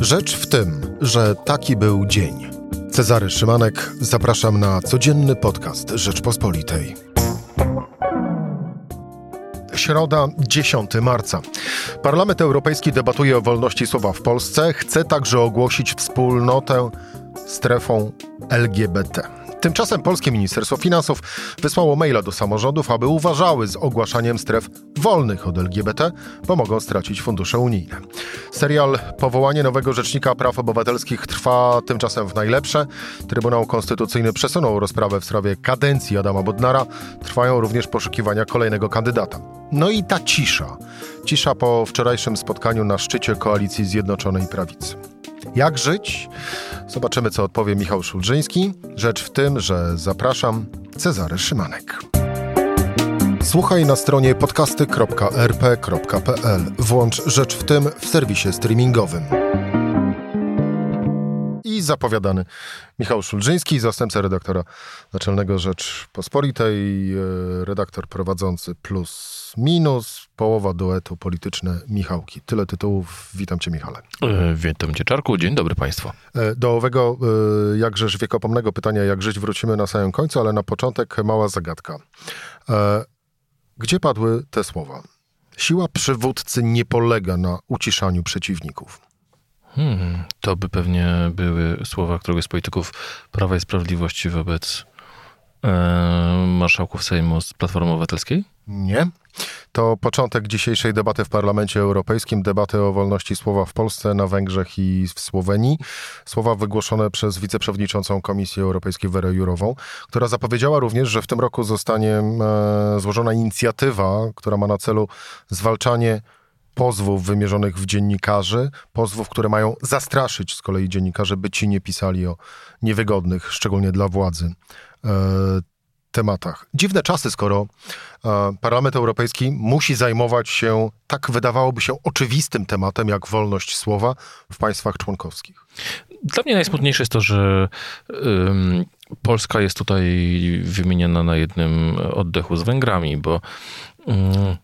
Rzecz w tym, że taki był dzień. Cezary Szymanek, zapraszam na codzienny podcast Rzeczpospolitej. Środa, 10 marca. Parlament Europejski debatuje o wolności słowa w Polsce. Chce także ogłosić wspólnotę strefą LGBT. Tymczasem polskie Ministerstwo Finansów wysłało maila do samorządów, aby uważały z ogłaszaniem stref wolnych od LGBT, bo mogą stracić fundusze unijne. Serial Powołanie nowego Rzecznika Praw Obywatelskich trwa tymczasem w najlepsze. Trybunał Konstytucyjny przesunął rozprawę w sprawie kadencji Adama Bodnara. Trwają również poszukiwania kolejnego kandydata. No i ta cisza. Cisza po wczorajszym spotkaniu na szczycie koalicji Zjednoczonej Prawicy. Jak żyć? Zobaczymy, co odpowie Michał Szulżyński. Rzecz w tym, że zapraszam Cezary Szymanek. Słuchaj na stronie podcasty.rp.pl. Włącz Rzecz w tym w serwisie streamingowym. I zapowiadany Michał Szulżyński, zastępca redaktora naczelnego Rzeczpospolitej, e, redaktor prowadzący plus minus, połowa duetu polityczne Michałki. Tyle tytułów. Witam cię, Michale. E, witam cię, Czarku. Dzień dobry państwu. E, do owego jakżeż wiekopomnego pytania, jak żyć, wrócimy na samym końcu, ale na początek mała zagadka. Gdzie padły te słowa? Siła przywódcy nie polega na uciszaniu przeciwników. Hmm, to by pewnie były słowa któregoś z polityków Prawa i Sprawiedliwości wobec e, marszałków Sejmu z Platformy Obywatelskiej? Nie. To początek dzisiejszej debaty w Parlamencie Europejskim, debaty o wolności słowa w Polsce, na Węgrzech i w Słowenii. Słowa wygłoszone przez wiceprzewodniczącą Komisji Europejskiej Werę Jurową, która zapowiedziała również, że w tym roku zostanie e, złożona inicjatywa, która ma na celu zwalczanie pozwów wymierzonych w dziennikarzy, pozwów, które mają zastraszyć z kolei dziennikarzy, by ci nie pisali o niewygodnych, szczególnie dla władzy, e, tematach. Dziwne czasy, skoro e, Parlament Europejski musi zajmować się tak wydawałoby się oczywistym tematem jak wolność słowa w państwach członkowskich. Dla mnie najsmutniejsze jest to, że Polska jest tutaj wymieniana na jednym oddechu z Węgrami, bo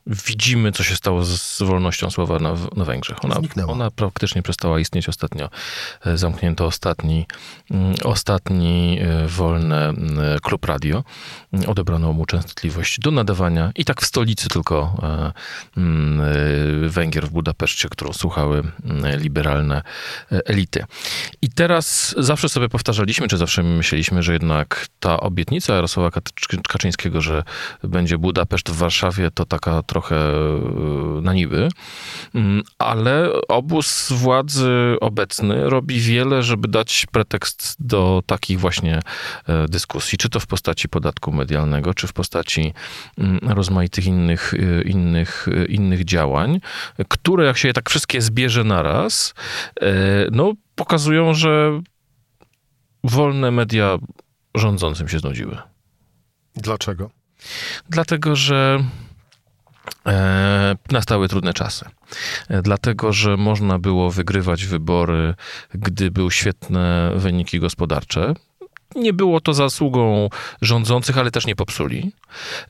widzimy, co się stało z wolnością słowa na, na Węgrzech. Ona, ona praktycznie przestała istnieć ostatnio. E, zamknięto ostatni, mm, ostatni e, wolny e, klub radio. Odebrano mu częstotliwość do nadawania i tak w stolicy tylko mm, Węgier w Budapeszcie, którą słuchały liberalne elity. I teraz zawsze sobie powtarzaliśmy, czy zawsze myśleliśmy, że jednak ta obietnica Jarosława Kaczyńskiego, że będzie Budapeszt w Warszawie, to taka trochę e, na niby, mm, ale obóz władzy obecny robi wiele, żeby dać pretekst do takich właśnie e, dyskusji, czy to w postaci podatku medialnego, czy w postaci mm, rozmaitych innych, e, innych, innych działań, które jak się je tak wszystkie zbierze naraz, no pokazują, że wolne media rządzącym się znudziły. Dlaczego? Dlatego, że E, nastały trudne czasy. E, dlatego, że można było wygrywać wybory, gdy były świetne wyniki gospodarcze. Nie było to zasługą rządzących, ale też nie popsuli.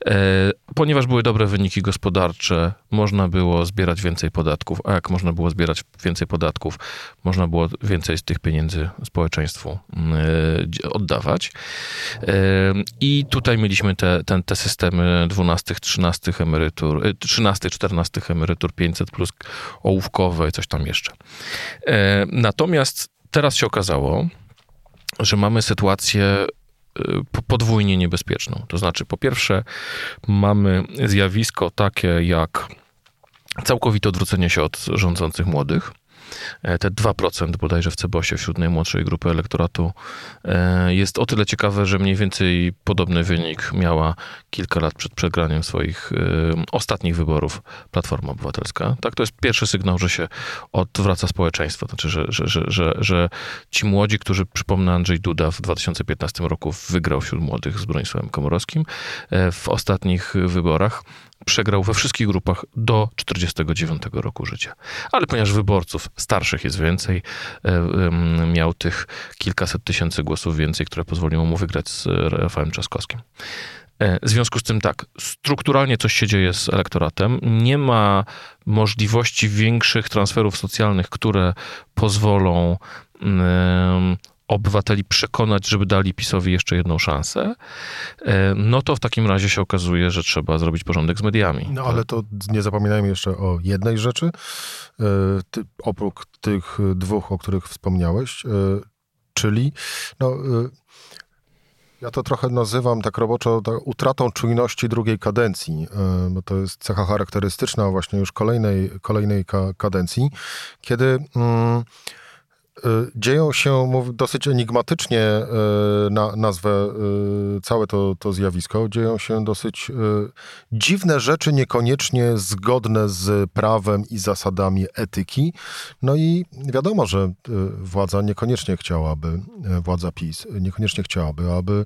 E, ponieważ były dobre wyniki gospodarcze, można było zbierać więcej podatków, a jak można było zbierać więcej podatków, można było więcej z tych pieniędzy społeczeństwu e, oddawać. E, I tutaj mieliśmy te, te, te systemy 12, 13 emerytur, 13, 14 emerytur, 500 plus ołówkowe coś tam jeszcze. Natomiast teraz się okazało, że mamy sytuację y, podwójnie niebezpieczną. To znaczy, po pierwsze, mamy zjawisko takie jak całkowite odwrócenie się od rządzących młodych. E, te 2% bodajże w Cebosie wśród najmłodszej grupy elektoratu e, jest o tyle ciekawe, że mniej więcej podobny wynik miała kilka lat przed przegraniem swoich e, ostatnich wyborów Platforma Obywatelska. Tak, to jest pierwszy sygnał, że się odwraca społeczeństwo. Znaczy, że, że, że, że, że ci młodzi, którzy, przypomnę, Andrzej Duda w 2015 roku wygrał wśród młodych z Bronisławem Komorowskim, w ostatnich wyborach przegrał we wszystkich grupach do 49 roku życia. Ale ponieważ wyborców starszych jest więcej, e, miał tych kilkaset tysięcy głosów więcej, które pozwoliło mu wygrać z Rafałem Trzaskowskim. E, w związku z tym tak, strukturalnie coś się dzieje z elektoratem. Nie ma możliwości większych transferów socjalnych, które pozwolą obywateli przekonać, żeby dali PiSowi jeszcze jedną szansę, e, no to w takim razie się okazuje, że trzeba zrobić porządek z mediami. No ale to nie zapominajmy jeszcze o jednej rzeczy, e, ty, oprócz tych dwóch, o których wspomniałeś, czyli no, ja to trochę nazywam tak roboczo tak, utratą czujności drugiej kadencji, e, bo to jest cecha charakterystyczna właśnie już kolejnej, kolejnej ka kadencji, kiedy mm, dzieją się dosyć enigmatycznie, y, na, nazwę y, całe to, to zjawisko, dzieją się dosyć dziwne rzeczy, niekoniecznie zgodne z prawem i zasadami etyki. No i wiadomo, że władza niekoniecznie chciałaby, władza PiS niekoniecznie chciałaby, aby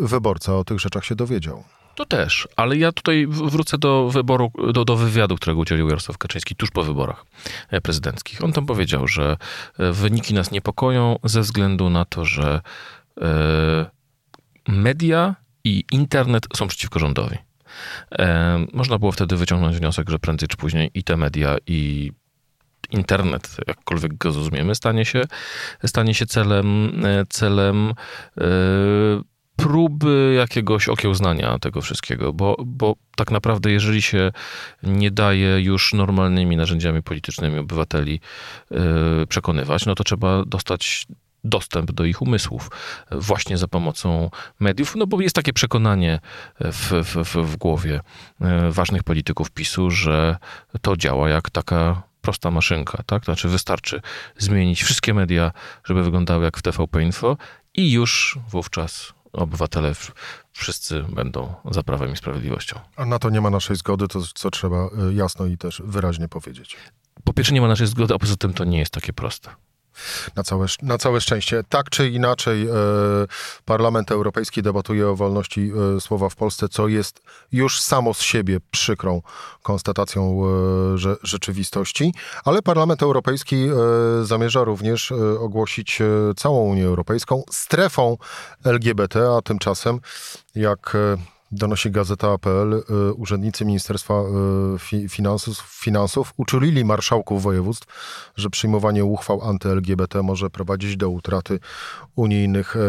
wyborca o tych rzeczach się dowiedział. To też, ale ja tutaj wrócę do wyboru, do, do wywiadu, którego udzielił Jarosław Kaczyński tuż po wyborach e, prezydenckich. On tam powiedział, że e, wyniki nas niepokoją ze względu na to, że e, media i internet są przeciwko rządowi. Można było wtedy wyciągnąć wniosek, że prędzej czy później i te media, i internet, jakkolwiek go zrozumiemy, stanie się, stanie się celem, celem próby jakiegoś okiełznania tego wszystkiego, bo, bo tak naprawdę, jeżeli się nie daje już normalnymi narzędziami politycznymi obywateli yy, przekonywać, no to trzeba dostać dostęp do ich umysłów właśnie za pomocą mediów, no bo jest takie przekonanie w, w, w głowie yy, ważnych polityków PiSu, że to działa jak taka prosta maszynka, tak? Znaczy wystarczy zmienić wszystkie media, żeby wyglądały jak w TVP Info i już wówczas obywatele wszyscy będą za prawem i sprawiedliwością. A na to nie ma naszej zgody, to co trzeba y, jasno i też wyraźnie powiedzieć. Po pierwsze nie ma naszej zgody, a poza tym to nie jest takie proste. Na całe, na całe szczęście. Tak czy inaczej, e, Parlament Europejski debatuje o wolności e, słowa w Polsce, co jest już samo z siebie przykrą konstatacją e, że, rzeczywistości, ale Parlament Europejski e, zamierza również e, ogłosić e, całą Unię Europejską strefą LGBT, a tymczasem jak donosi gazeta.pl, y, urzędnicy Ministerstwa y, Finansów, Finansów uczulili marszałków województw, że przyjmowanie uchwał anty-LGBT może prowadzić do utraty unijnych y,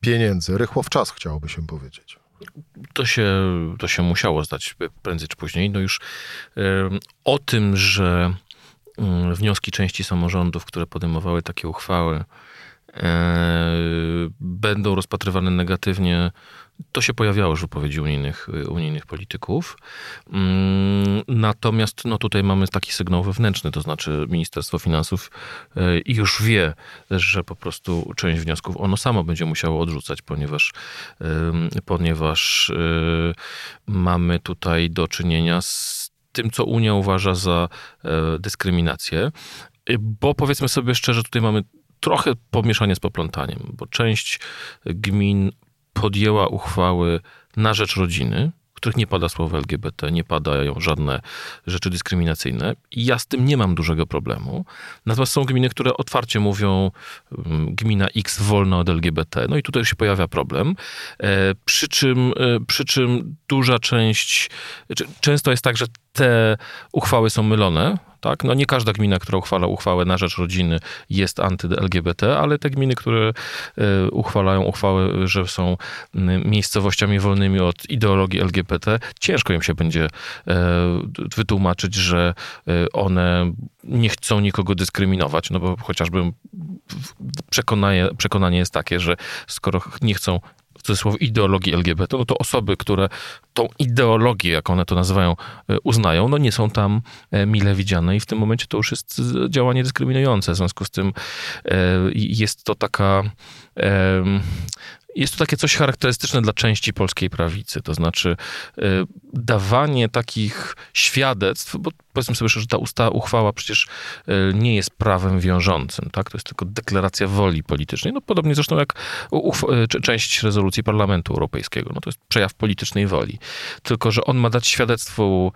pieniędzy. Rychło w czas, chciałoby się powiedzieć. To się, to się musiało zdać prędzej czy później. No już o tym, że wnioski części samorządów, które podejmowały takie uchwały, będą rozpatrywane negatywnie to się pojawiało już w wypowiedzi unijnych, unijnych polityków. Mm, natomiast no, tutaj mamy taki sygnał wewnętrzny, to znaczy Ministerstwo Finansów e, już wie, że po prostu część wniosków ono samo będzie musiało odrzucać, ponieważ, ponieważ e, mamy tutaj do czynienia z tym, co Unia uważa za e, dyskryminację. Bo powiedzmy sobie szczerze, tutaj mamy trochę pomieszanie z poplątaniem, bo część gmin podjęła uchwały na rzecz rodziny, w których nie pada słowo LGBT, nie padają żadne rzeczy dyskryminacyjne. I ja z tym nie mam dużego problemu. Natomiast są gminy, które otwarcie mówią, mm, gmina X wolna od LGBT. No i tutaj się pojawia problem. E, przy czym, e, przy czym duża część, często jest tak, że te uchwały są mylone, tak? No nie każda gmina, która uchwala uchwałę na rzecz rodziny jest anty-LGBT, ale te gminy, które e, uchwalają uchwały, że są miejscowościami wolnymi od ideologii LGBT, ciężko im się będzie e, wytłumaczyć, że e, one nie chcą nikogo dyskryminować, no bo chociażby przekonanie, przekonanie jest takie, że skoro nie chcą cudzysłowie ideologii LGBT, no to osoby, które tą ideologię, jak one to nazywają, e, uznają, no nie są tam e, mile widziane i w tym momencie to już jest działanie dyskryminujące. W związku z tym e, jest to taka jest to takie coś charakterystyczne dla części polskiej prawicy, to znaczy y, dawanie takich świadectw, bo powiedzmy sobie, że ta usta, uchwała przecież y, nie jest prawem wiążącym, tak? To jest tylko deklaracja woli politycznej. No podobnie zresztą jak y, część rezolucji Parlamentu Europejskiego. No to jest przejaw politycznej woli. Tylko, że on ma dać świadectwo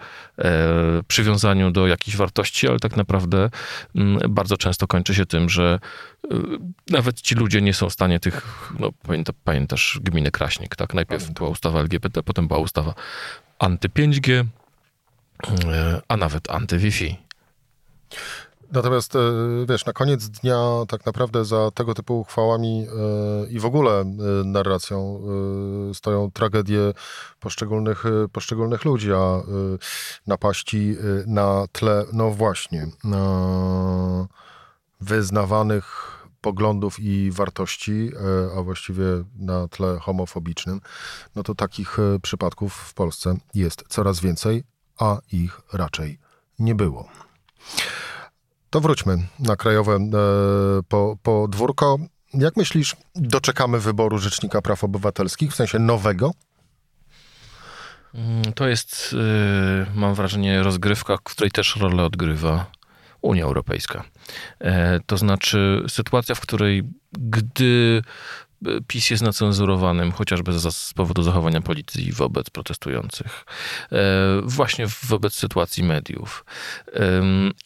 przywiązaniu do jakichś wartości, ale tak naprawdę mm, bardzo często kończy się tym, że nawet ci ludzie nie są w stanie tych, no pamięta, pamiętasz gminę Kraśnik, tak? Najpierw Pamiętam. była ustawa LGBT, potem była ustawa anty-5G, a nawet anty-Wi-Fi. Natomiast e, wiesz, na koniec dnia tak naprawdę za tego typu uchwałami i w ogóle narracją stoją tragedie poszczególnych, poszczególnych ludzi, a napaści na tle, no właśnie, wyznawanych poglądów i wartości, a właściwie na tle homofobicznym, no to takich przypadków w Polsce jest coraz więcej, a ich raczej nie było. To wróćmy na krajowe e, po, podwórko. Jak myślisz, doczekamy wyboru Rzecznika Praw Obywatelskich, w sensie nowego? Mm, to jest, y, mam wrażenie, rozgrywka, w której też rolę odgrywa Unia Europejska. E, to znaczy sytuacja, w której gdy PiS jest nacenzurowanym chociażby z powodu zachowania policji wobec protestujących, e, właśnie wobec sytuacji mediów.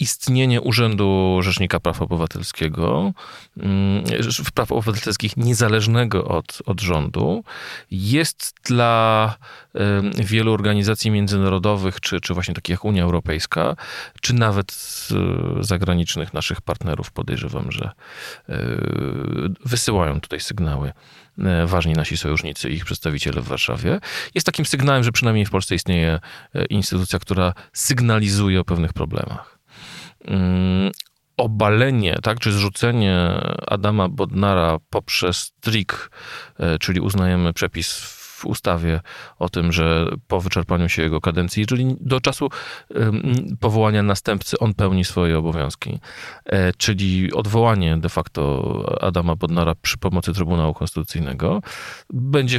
Istnienie Urzędu Rzecznika Praw Obywatelskiego, mm, praw obywatelskich niezależnego od, od rządu, jest dla wielu organizacji międzynarodowych, czy, czy właśnie takich jak Unia Europejska, czy nawet zagranicznych naszych partnerów, podejrzewam, że e, wysyłają tutaj sygnały E, ważni nasi sojusznicy i ich przedstawiciele w Warszawie, jest takim sygnałem, że przynajmniej w Polsce istnieje e, instytucja, która sygnalizuje o pewnych problemach. Mm, obalenie, tak, czy zrzucenie Adama Bodnara poprzez trik, e, czyli uznajemy przepis ustawie o tym, że po wyczerpaniu się jego kadencji, czyli do czasu powołania następcy on pełni swoje obowiązki, e, czyli odwołanie de facto Adama Bodnara przy pomocy Trybunału Konstytucyjnego, będzie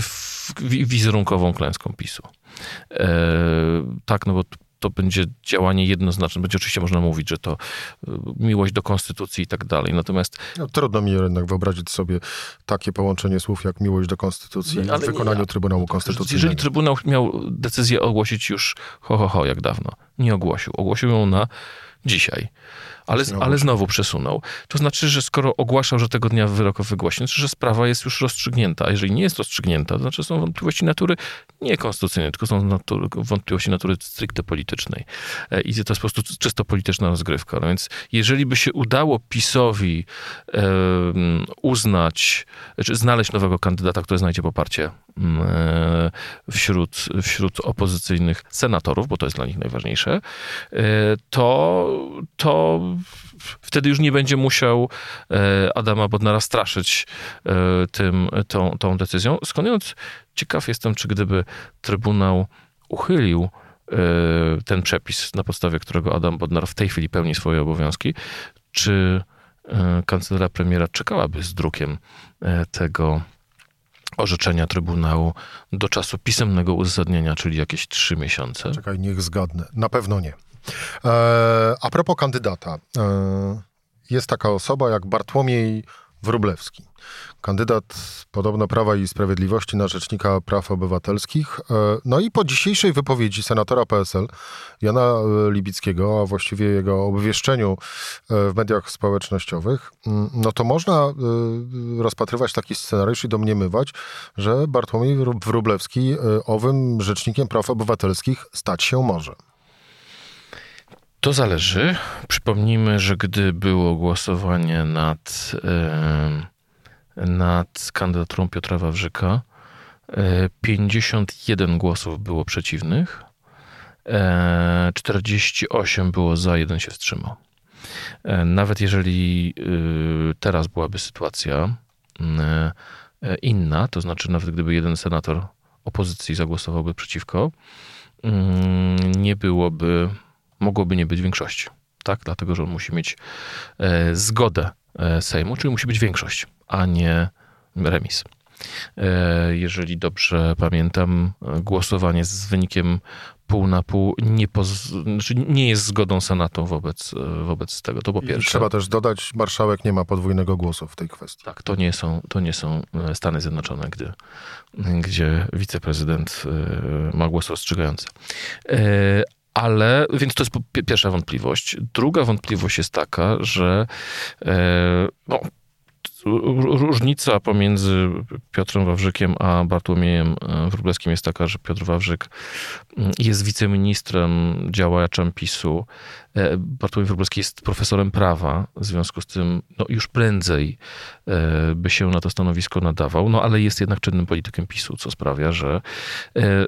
wizerunkową klęską PiSu. E, tak, no bo to będzie działanie jednoznaczne. Będzie oczywiście można mówić, że to y, miłość do konstytucji i tak dalej. Natomiast. No, trudno mi jednak wyobrazić sobie takie połączenie słów jak miłość do konstytucji no, w wykonaniu nie, Trybunału Konstytucyjnego. Jeżeli Trybunał miał decyzję ogłosić już ho, ho, ho, jak dawno, nie ogłosił. Ogłosił ją na dzisiaj ale, ale znowu przesunął. To znaczy, że skoro ogłaszał, że tego dnia wyrok wygłosi, to znaczy, że sprawa jest już rozstrzygnięta. A jeżeli nie jest rozstrzygnięta, to znaczy są wątpliwości natury nie konstytucyjnej, tylko są natury, wątpliwości natury stricte politycznej. E, I to jest po prostu czysto polityczna rozgrywka. No więc jeżeli by się udało PiSowi um, uznać, czy znaleźć nowego kandydata, który znajdzie poparcie um, wśród, wśród opozycyjnych senatorów, bo to jest dla nich najważniejsze, e, to, to wtedy już nie będzie musiał e, Adama Bodnara straszyć e, tym, tą, tą decyzją. Skądinąd ciekaw jestem, czy gdyby Trybunał uchylił e, ten przepis, na podstawie którego Adam Bodnar w tej chwili pełni swoje obowiązki, czy kancelaria premiera czekałaby z drukiem tego orzeczenia Trybunału do czasu pisemnego uzasadnienia, czyli jakieś trzy miesiące? Czekaj, niech zgadnę. Na pewno nie. E, a propos kandydata. E, jest taka osoba jak Bartłomiej Wróblewski. Kandydat podobno Prawa i Sprawiedliwości na Rzecznika Praw Obywatelskich. E, no i po dzisiejszej wypowiedzi senatora PSL Jana Libickiego, a właściwie jego obwieszczeniu w mediach społecznościowych, mm, no to można rozpatrywać taki scenariusz i domniemywać, że Bartłomiej Wróblewski owym Rzecznikiem Praw Obywatelskich stać się może. To zależy. Przypomnijmy, że gdy było głosowanie nad, nad kandydaturą Piotra Wawrzyka, 51 e, głosów było przeciwnych, 48 e, było za, jeden się wstrzymał. E, nawet jeżeli teraz byłaby sytuacja inna, to znaczy nawet gdyby jeden senator opozycji zagłosowałby przeciwko, nie byłoby mogłoby nie być większości. Tak? Dlatego, że on musi mieć e, zgodę e, Sejmu, czyli musi być większość, a nie remis. E, jeżeli dobrze pamiętam, głosowanie z wynikiem pół na pół nie, poz... znaczy nie jest zgodą Senatu wobec, wobec tego. To po pierwsze. trzeba też dodać, marszałek nie ma podwójnego głosu w tej kwestii. Tak, to nie są, to nie są Stany Zjednoczone, gdy, gdzie wiceprezydent ma głos rozstrzygający. Ale, więc to jest pierwsza wątpliwość. Druga wątpliwość jest taka, że e, no, różnica pomiędzy Piotrem Wawrzykiem a Bartłomiejem e, Wróblewskim jest taka, że Piotr Wawrzyk mm, jest wiceministrem działaczem PiSu. E, Bartłomiej Wróblewski jest profesorem prawa, w związku z tym no, już prędzej e, by się na to stanowisko nadawał, no ale jest jednak czynnym politykiem PiSu, co sprawia, że,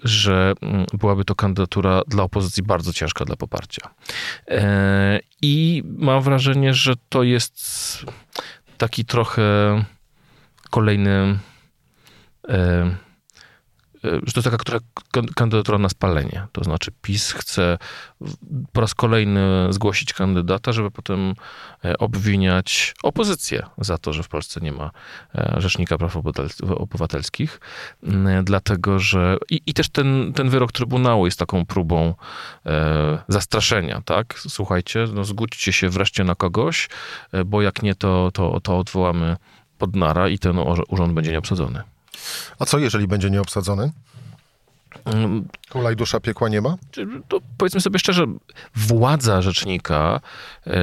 że mm, byłaby to kandydatura dla opozycji bardzo ciężka dla poparcia. I mam wrażenie, że to jest taki trochę kolejny. Że to jest taka która, kandydatura na spalenie. To znaczy PiS chce po raz kolejny zgłosić kandydata, żeby potem e, obwiniać opozycję za to, że w Polsce nie ma rzecznika praw obywatelskich. Dlatego, że i, i też ten, ten wyrok Trybunału jest taką próbą zastraszenia, tak? Słuchajcie, no zgódźcie się wreszcie na kogoś, bo jak nie, to, to, to odwołamy pod nara i ten urząd będzie nieobsadzony. A co jeżeli będzie nieobsadzony? Mm. Kula i dusza piekła nie ma? To powiedzmy sobie szczerze, władza rzecznika e,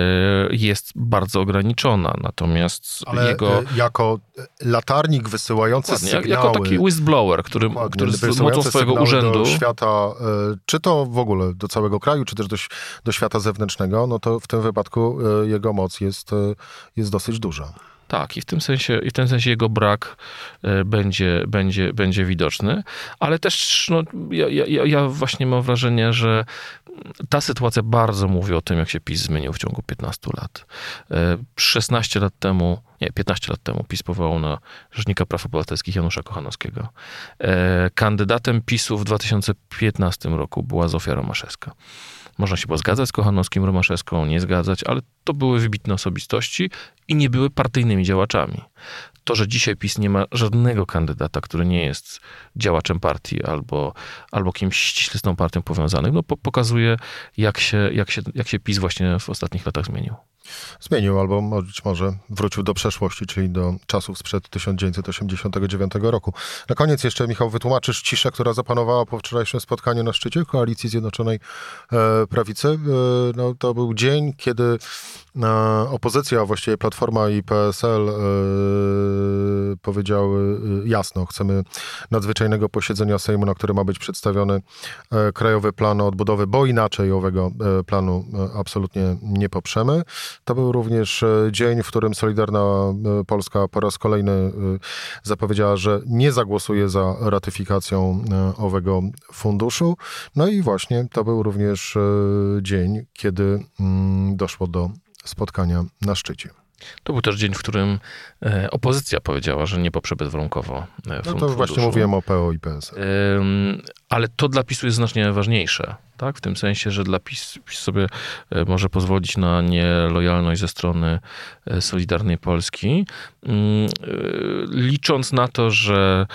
jest bardzo ograniczona, natomiast Ale jego... E, jako latarnik wysyłający Dokładnie, sygnały... Jako taki whistleblower, który, który z mocą swojego urzędu... do świata, e, czy to w ogóle do całego kraju, czy też do, do świata zewnętrznego, no to w tym wypadku jego moc jest, jest dosyć duża. Tak, i w tym sensie, i w tym sensie jego brak e, będzie, będzie, będzie widoczny, ale też no, ja, ja, ja właśnie mam wrażenie, że ta sytuacja bardzo mówi o tym, jak się PiS zmienił w ciągu 15 lat. 16 e, lat temu, nie, 15 lat temu PiS powołał na Rzecznika Praw Obywatelskich Janusza Kochanowskiego. E, kandydatem PiSu w 2015 roku była Zofia Romaszewska. Można się było zgadzać z Kochanowskim, Romaszewską, nie zgadzać, ale to były wybitne osobistości i nie były partyjnymi działaczami. To, że dzisiaj PiS nie ma żadnego kandydata, który nie jest działaczem partii albo, albo kimś ściśle z tą partią powiązanym, no pokazuje, jak się, jak, się, jak się PiS właśnie w ostatnich latach zmienił. Zmienił albo być może wrócił do przeszłości, czyli do czasów sprzed 1989 roku. Na koniec jeszcze, Michał, wytłumaczysz ciszę, która zapanowała po wczorajszym spotkaniu na szczycie Koalicji Zjednoczonej e, Prawicy. E, no, to był dzień, kiedy e, opozycja, a właściwie Platforma i PSL powiedziały jasno, chcemy nadzwyczajnego posiedzenia Sejmu, na którym ma być przedstawiony Krajowy Plan Odbudowy, bo inaczej owego planu absolutnie nie poprzemy. To był również e, dzień, w którym Solidarna e, Polska po raz kolejny e, zapowiedziała, że nie zagłosuje za ratyfikacją owego funduszu. No i właśnie to był również dzień, kiedy mm, doszło do spotkania na szczycie. To był też dzień, w którym opozycja powiedziała, że nie poprze bezwarunkowo funduszu. No to właśnie mówiłem o PO i PS. Ale to dla PiSu jest znacznie ważniejsze tak? W tym sensie, że dla PiS, PiS sobie e, może pozwolić na nielojalność ze strony e, Solidarnej Polski, mm, e, licząc na to, że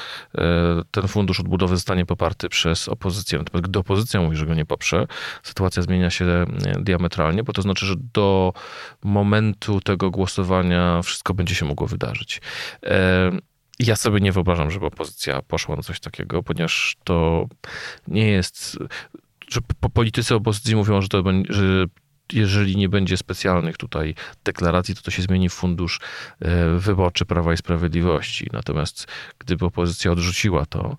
ten fundusz odbudowy zostanie poparty przez opozycję. Natomiast gdy opozycja mówi, że go nie poprze, sytuacja zmienia się diametralnie, bo to znaczy, że do momentu tego głosowania wszystko będzie się mogło wydarzyć. Ja sobie nie wyobrażam, żeby opozycja poszła na coś takiego, ponieważ to nie jest że po politycy opozycji mówią, że, to, że jeżeli nie będzie specjalnych tutaj deklaracji, to to się zmieni w fundusz e, wyborczy Prawa i Sprawiedliwości. Natomiast gdyby opozycja odrzuciła to,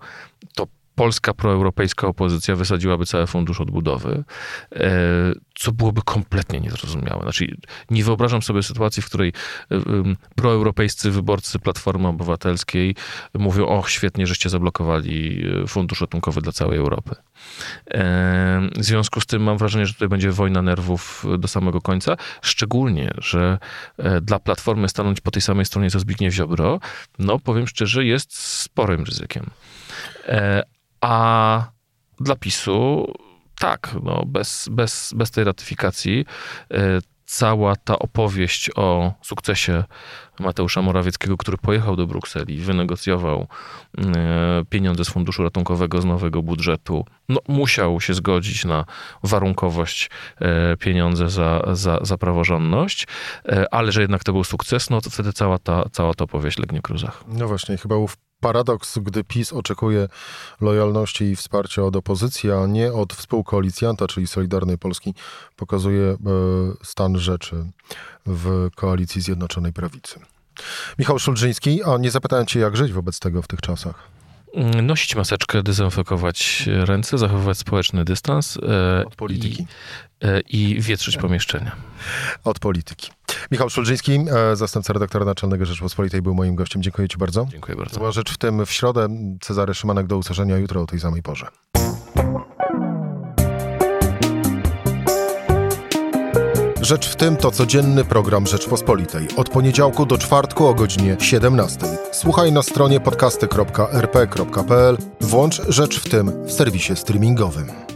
to polska proeuropejska opozycja wysadziłaby cały fundusz odbudowy, e, co byłoby kompletnie niezrozumiałe. Znaczy, nie wyobrażam sobie sytuacji, w której e, proeuropejscy wyborcy Platformy Obywatelskiej mówią, och, świetnie, żeście zablokowali e, fundusz ratunkowy dla całej Europy. W związku z tym mam wrażenie, że tutaj będzie wojna nerwów do samego końca, szczególnie, że dla Platformy stanąć po tej samej stronie co Zbigniew Ziobro, no powiem szczerze, jest sporym ryzykiem. A dla PiSu tak, no bez, bez, bez tej ratyfikacji e, cała ta opowieść o sukcesie Mateusza Morawieckiego, który pojechał do Brukseli, wynegocjował e, pieniądze z funduszu ratunkowego z nowego budżetu, no, musiał się zgodzić na warunkowość e, pieniądze za, za, za praworządność, ale że jednak to był sukces, no to wtedy cała ta, cała ta opowieść legnie w gruzach. No właśnie, chyba paradoks, gdy PiS oczekuje lojalności i wsparcia od opozycji, a nie od współkoalicjanta, czyli Solidarnej Polski, pokazuje e, stan rzeczy w koalicji Zjednoczonej Prawicy. Michał Szulżyński, a nie zapytałem cię, jak żyć wobec tego w tych czasach. Mm, nosić maseczkę, dezynfekować ręce, zachowywać społeczny dystans. E, Od polityki. I, e, i wietrzyć pomieszczenia. Od polityki. Michał Szulżyński, e, zastępca redaktora naczelnego Rzeczpospolitej, był moim gościem. Dziękuję ci bardzo. Dziękuję bardzo. Była rzecz w tym w środę. Cezary Szymanek do usłyszenia jutro o tej samej porze. Rzecz w tym to codzienny program Rzeczpospolitej. Od poniedziałku do czwartku o godzinie 17. Słuchaj na stronie podcasty.rp.pl. Włącz Rzecz w tym w serwisie streamingowym.